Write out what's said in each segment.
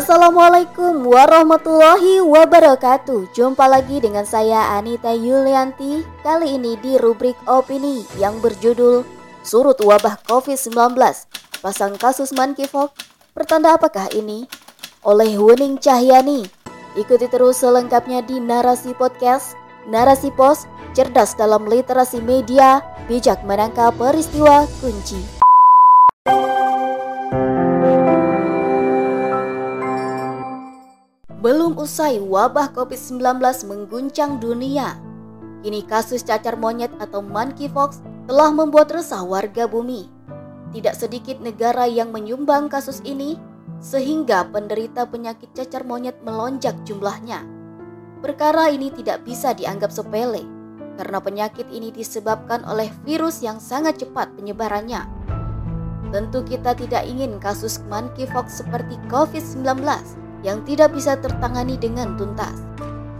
Assalamualaikum warahmatullahi wabarakatuh. Jumpa lagi dengan saya Anita Yulianti. Kali ini di rubrik opini yang berjudul Surut wabah COVID-19 Pasang kasus monkeypox. Pertanda apakah ini? Oleh Wuning Cahyani. Ikuti terus selengkapnya di Narasi Podcast. Narasi Pos Cerdas dalam literasi media Bijak menangkap peristiwa kunci usai wabah COVID-19 mengguncang dunia, kini kasus cacar monyet atau monkeypox telah membuat resah warga bumi. Tidak sedikit negara yang menyumbang kasus ini, sehingga penderita penyakit cacar monyet melonjak jumlahnya. Perkara ini tidak bisa dianggap sepele, karena penyakit ini disebabkan oleh virus yang sangat cepat penyebarannya. Tentu kita tidak ingin kasus monkeypox seperti COVID-19 yang tidak bisa tertangani dengan tuntas.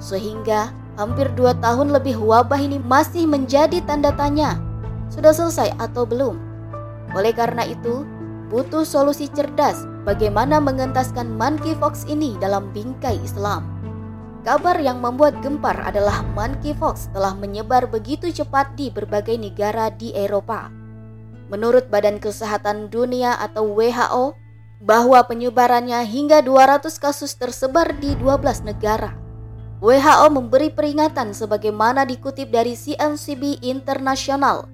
Sehingga hampir dua tahun lebih wabah ini masih menjadi tanda tanya. Sudah selesai atau belum? Oleh karena itu, butuh solusi cerdas bagaimana mengentaskan monkeypox ini dalam bingkai Islam. Kabar yang membuat gempar adalah monkeypox telah menyebar begitu cepat di berbagai negara di Eropa. Menurut Badan Kesehatan Dunia atau WHO, bahwa penyebarannya hingga 200 kasus tersebar di 12 negara. WHO memberi peringatan sebagaimana dikutip dari CNCB Internasional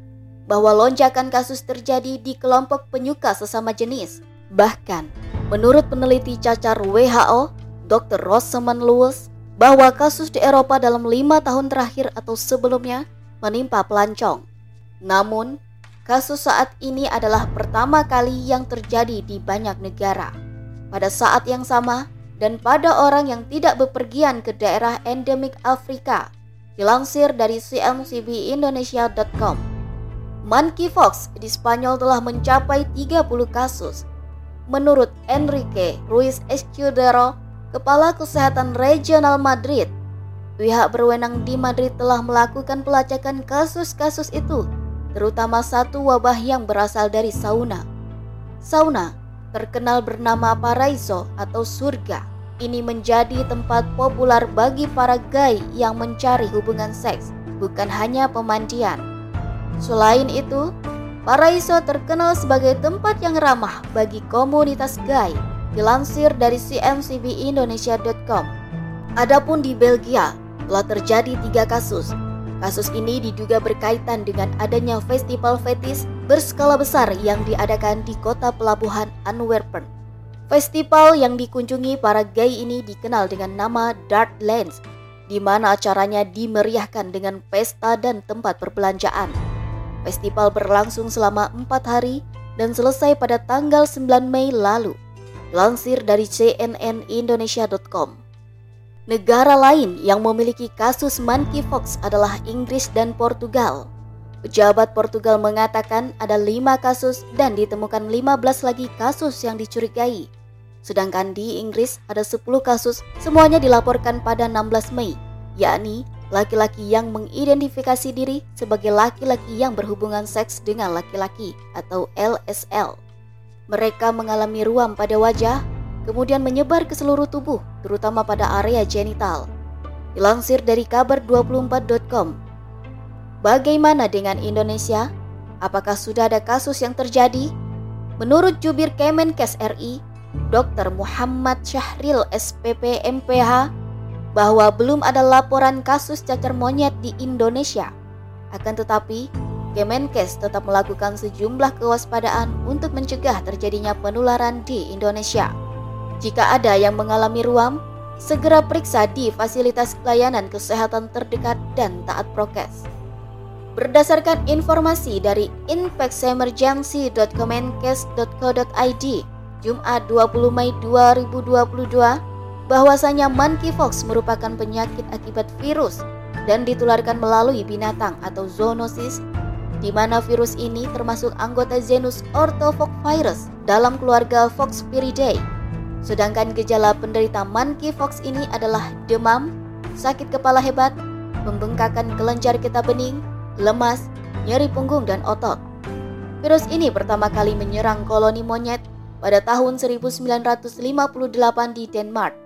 bahwa lonjakan kasus terjadi di kelompok penyuka sesama jenis. Bahkan, menurut peneliti cacar WHO, Dr. Rosamund Lewis, bahwa kasus di Eropa dalam lima tahun terakhir atau sebelumnya menimpa pelancong. Namun, Kasus saat ini adalah pertama kali yang terjadi di banyak negara. Pada saat yang sama, dan pada orang yang tidak bepergian ke daerah endemik Afrika, dilansir dari cmcbindonesia.com. Monkeypox di Spanyol telah mencapai 30 kasus. Menurut Enrique Ruiz Escudero, Kepala Kesehatan Regional Madrid, pihak berwenang di Madrid telah melakukan pelacakan kasus-kasus itu terutama satu wabah yang berasal dari sauna. Sauna, terkenal bernama Paraiso atau surga, ini menjadi tempat populer bagi para gay yang mencari hubungan seks, bukan hanya pemandian. Selain itu, Paraiso terkenal sebagai tempat yang ramah bagi komunitas gay, dilansir dari cmcbindonesia.com. Adapun di Belgia, telah terjadi tiga kasus, Kasus ini diduga berkaitan dengan adanya festival fetis berskala besar yang diadakan di kota pelabuhan Antwerpen. Festival yang dikunjungi para gay ini dikenal dengan nama Dartlands, di mana acaranya dimeriahkan dengan pesta dan tempat perbelanjaan. Festival berlangsung selama empat hari dan selesai pada tanggal 9 Mei lalu. Lansir dari cnnindonesia.com. Negara lain yang memiliki kasus monkeypox adalah Inggris dan Portugal. Pejabat Portugal mengatakan ada lima kasus dan ditemukan 15 lagi kasus yang dicurigai. Sedangkan di Inggris ada 10 kasus, semuanya dilaporkan pada 16 Mei, yakni laki-laki yang mengidentifikasi diri sebagai laki-laki yang berhubungan seks dengan laki-laki atau LSL. Mereka mengalami ruam pada wajah, kemudian menyebar ke seluruh tubuh, terutama pada area genital. Dilansir dari kabar24.com. Bagaimana dengan Indonesia? Apakah sudah ada kasus yang terjadi? Menurut jubir Kemenkes RI, Dr. Muhammad Syahril SPP MPH, bahwa belum ada laporan kasus cacar monyet di Indonesia. Akan tetapi, Kemenkes tetap melakukan sejumlah kewaspadaan untuk mencegah terjadinya penularan di Indonesia. Jika ada yang mengalami ruam, segera periksa di fasilitas pelayanan kesehatan terdekat dan taat prokes. Berdasarkan informasi dari infeksemergency.kemenkes.co.id Jumat 20 Mei 2022 bahwasanya monkeypox merupakan penyakit akibat virus dan ditularkan melalui binatang atau zoonosis di mana virus ini termasuk anggota genus Orthopoxvirus dalam keluarga Foxpiridae Sedangkan gejala penderita monkeypox ini adalah demam, sakit kepala hebat, pembengkakan kelenjar getah bening, lemas, nyeri punggung dan otot. Virus ini pertama kali menyerang koloni monyet pada tahun 1958 di Denmark.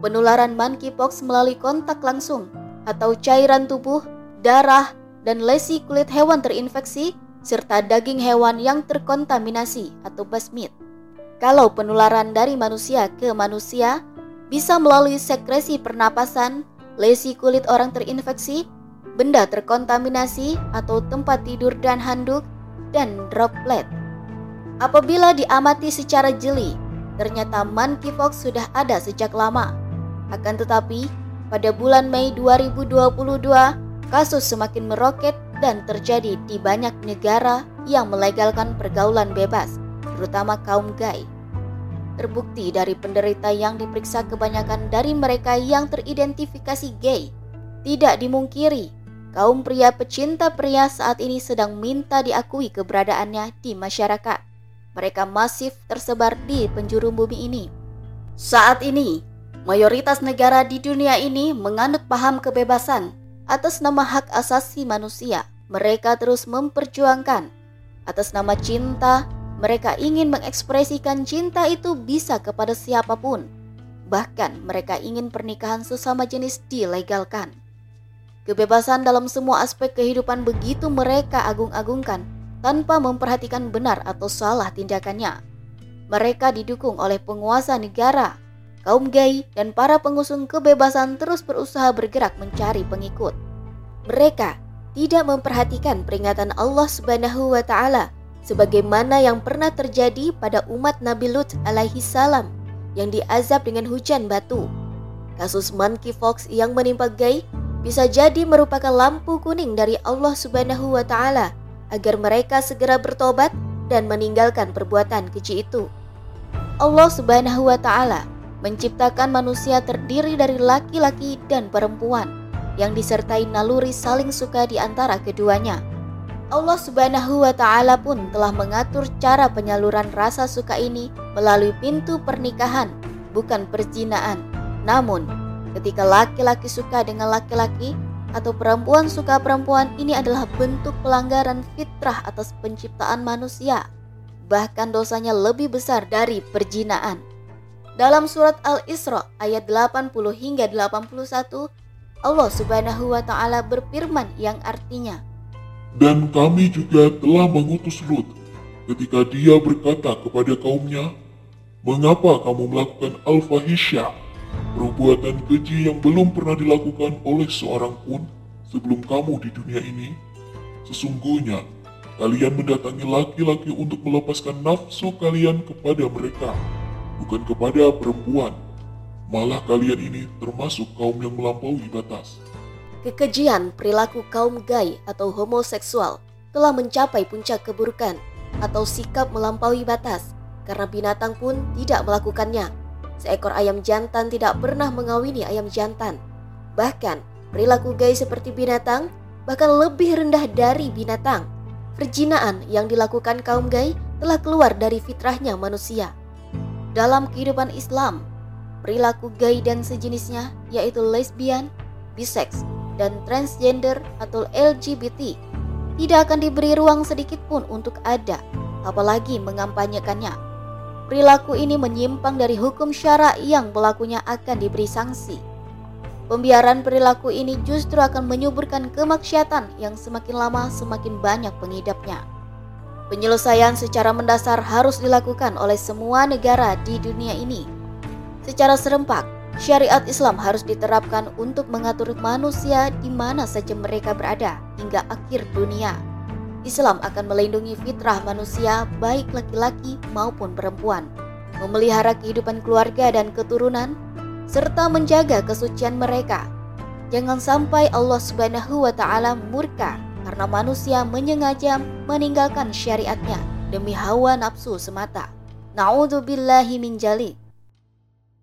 Penularan monkeypox melalui kontak langsung atau cairan tubuh, darah, dan lesi kulit hewan terinfeksi serta daging hewan yang terkontaminasi atau basmit. Kalau penularan dari manusia ke manusia bisa melalui sekresi pernapasan, lesi kulit orang terinfeksi, benda terkontaminasi atau tempat tidur dan handuk, dan droplet. Apabila diamati secara jeli, ternyata monkeypox sudah ada sejak lama. Akan tetapi, pada bulan Mei 2022, kasus semakin meroket dan terjadi di banyak negara yang melegalkan pergaulan bebas terutama kaum gay. Terbukti dari penderita yang diperiksa kebanyakan dari mereka yang teridentifikasi gay. Tidak dimungkiri, kaum pria pecinta pria saat ini sedang minta diakui keberadaannya di masyarakat. Mereka masif tersebar di penjuru bumi ini. Saat ini, mayoritas negara di dunia ini menganut paham kebebasan atas nama hak asasi manusia. Mereka terus memperjuangkan atas nama cinta, mereka ingin mengekspresikan cinta itu bisa kepada siapa pun. Bahkan mereka ingin pernikahan sesama jenis dilegalkan. Kebebasan dalam semua aspek kehidupan begitu mereka agung-agungkan tanpa memperhatikan benar atau salah tindakannya. Mereka didukung oleh penguasa negara, kaum gay, dan para pengusung kebebasan terus berusaha bergerak mencari pengikut. Mereka tidak memperhatikan peringatan Allah Subhanahu wa taala sebagaimana yang pernah terjadi pada umat Nabi Lut alaihi salam yang diazab dengan hujan batu. Kasus monkeypox yang menimpa Gay bisa jadi merupakan lampu kuning dari Allah Subhanahu wa taala agar mereka segera bertobat dan meninggalkan perbuatan keji itu. Allah Subhanahu wa taala menciptakan manusia terdiri dari laki-laki dan perempuan yang disertai naluri saling suka di antara keduanya. Allah Subhanahu wa Ta'ala pun telah mengatur cara penyaluran rasa suka ini melalui pintu pernikahan, bukan perzinaan. Namun, ketika laki-laki suka dengan laki-laki atau perempuan suka perempuan, ini adalah bentuk pelanggaran fitrah atas penciptaan manusia. Bahkan dosanya lebih besar dari perjinaan. Dalam surat Al-Isra ayat 80 hingga 81, Allah Subhanahu wa taala berfirman yang artinya, dan kami juga telah mengutus Lut ketika dia berkata kepada kaumnya, Mengapa kamu melakukan al-fahisyah, perbuatan keji yang belum pernah dilakukan oleh seorang pun sebelum kamu di dunia ini? Sesungguhnya, kalian mendatangi laki-laki untuk melepaskan nafsu kalian kepada mereka, bukan kepada perempuan. Malah kalian ini termasuk kaum yang melampaui batas. Kekejian perilaku kaum gay atau homoseksual telah mencapai puncak keburukan atau sikap melampaui batas karena binatang pun tidak melakukannya. Seekor ayam jantan tidak pernah mengawini ayam jantan. Bahkan perilaku gay seperti binatang bahkan lebih rendah dari binatang. Perjinaan yang dilakukan kaum gay telah keluar dari fitrahnya manusia. Dalam kehidupan Islam, perilaku gay dan sejenisnya yaitu lesbian, bisex, dan transgender atau LGBT tidak akan diberi ruang sedikit pun untuk ada, apalagi mengampanyekannya. Perilaku ini menyimpang dari hukum syara yang pelakunya akan diberi sanksi. Pembiaran perilaku ini justru akan menyuburkan kemaksiatan yang semakin lama semakin banyak pengidapnya. Penyelesaian secara mendasar harus dilakukan oleh semua negara di dunia ini. Secara serempak, Syariat Islam harus diterapkan untuk mengatur manusia di mana saja mereka berada hingga akhir dunia. Islam akan melindungi fitrah manusia baik laki-laki maupun perempuan, memelihara kehidupan keluarga dan keturunan, serta menjaga kesucian mereka. Jangan sampai Allah Subhanahu wa taala murka karena manusia menyengaja meninggalkan syariatnya demi hawa nafsu semata. Na'udzubillahi min jalik.